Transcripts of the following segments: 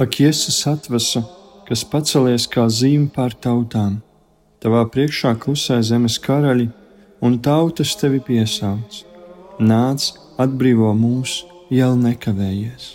Ak, Jēzus atvesa, kas pacelies kā zīme pār tautām, tavā priekšā klusē zemes karaļi, un tautas tevi piesauc. Nāc, atbrīvo mūs, jau nekavējies!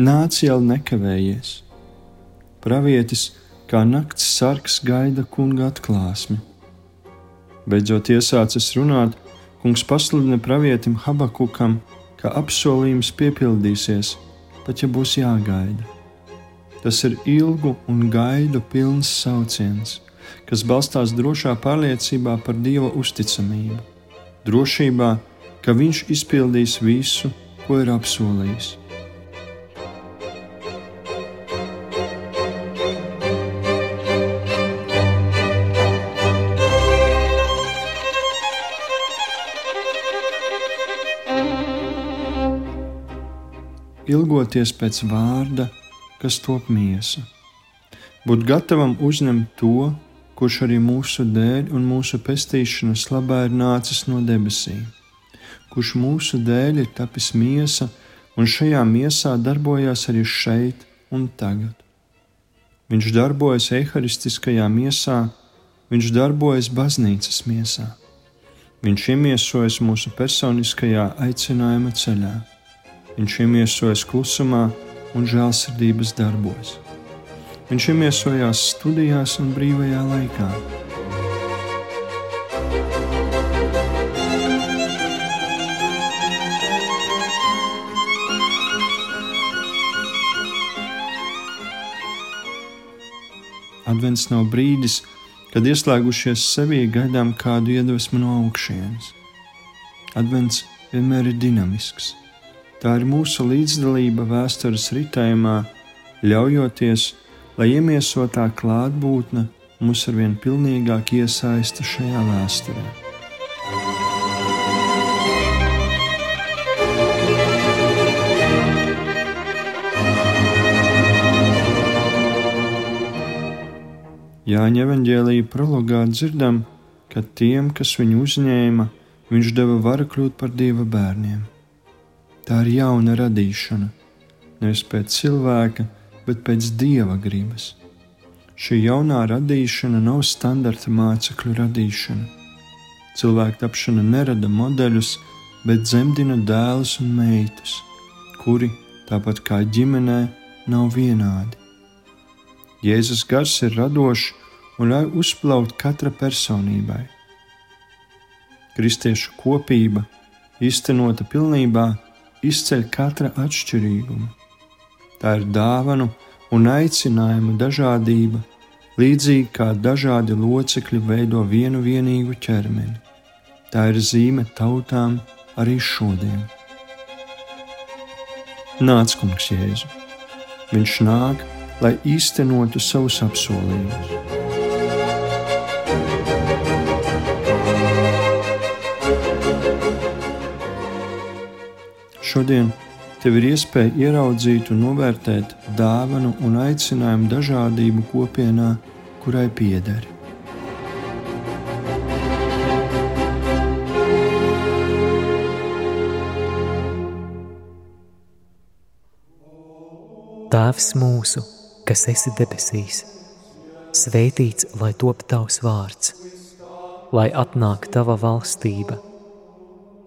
Nāc jau nekavējies. Pravietis kā nakts sargs gaida kunga atklāsmi. Beidzot iesācis runāt, kungs pasludina pravietim Habakukam, ka apsolījums piepildīsies, pat ja būs jāgaida. Tas ir ilgu un gaidu pilns sauciens, kas balstās drošā pārliecībā par Dieva uzticamību, drošībā, ka Viņš izpildīs visu, ko ir apsolījis. Ilgoties pēc vārda, kas top miesa. Būt gatavam uzņemt to, kurš arī mūsu dēļ un mūsu pestīšanas labā ir nācis no debesīm, kurš mūsu dēļ ir tapis miesa un šajā miesā darbojās arī šeit un tagad. Viņš darbojas eharistiskajā miesā, viņš darbojas baznīcas miesā. Viņš iemiesojas mūsu personiskajā aicinājuma ceļā. Viņš iemiesojas klusumā un žēlsirdības darbos. Viņš iemiesojās studijās un brīvajā laikā. Advents nav brīdis, kad ieslēgušies sevī gaidām kādu iedvesmu no augšienes. Advents vienmēr ir dinamisks Tā ir mūsu līdzdalība vēstures ritējumā, ļaujoties, lai iemiesotā klātbūtne mūs arvien pilnīgāk iesaista šajā vēsturē. Jāņa evanģēlīja prologā dzirdam, ka tiem, kas viņu uzņēma, viņš deva varu kļūt par dieva bērniem. Tā ir jauna radīšana, nevis pēc cilvēka, bet pēc dieva gribas. Šī jaunā radīšana nav standarta mācekļu radīšana. Cilvēka tapšana nerada modeļus, bet dzemdina dēlus un meitas, kuri, tāpat kā ģimenē, nav vienādi. Jēzus gars ir radošs un ļauj uzplaukt katra personībai. Kristiešu kopība, īstenota pilnībā, izceļ katra atšķirīguma. Tā ir dāvanu un aicinājumu dažādība, līdzīgi kā dažādi locekļi veido vienu vienīgu ķermeni. Tā ir zīme tautām arī šodien. Nāc, kungs, Jēzu! Viņš nāk, lai īstenotu savus apsolījumus. Šodien tev ir iespēja ieraudzīt un novērtēt dāvanu un aicinājumu dažādību kopienā, kurai piederi. Tēvs mūsu, kas esi debesīs, svētīts lai top tavs vārds, lai atnāk tava valstība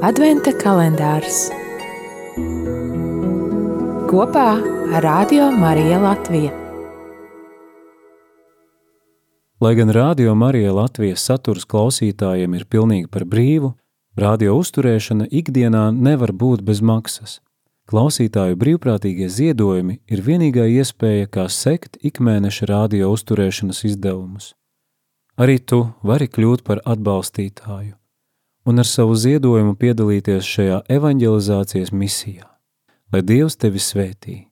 Adventa kalendārs kopā ar Radio Mariju Latviju. Lai gan Rādio Marija Latvijas saturs klausītājiem ir pilnīgi par brīvu, radio uzturēšana ikdienā nevar būt bez maksas. Klausītāju brīvprātīgie ziedojumi ir vienīgā iespēja, kā sekt ikmēneša radio uzturēšanas izdevumus. Arī tu vari kļūt par atbalstītāju un ar savu ziedojumu piedalīties šajā evanģelizācijas misijā. Lai Dievs tevi svētī!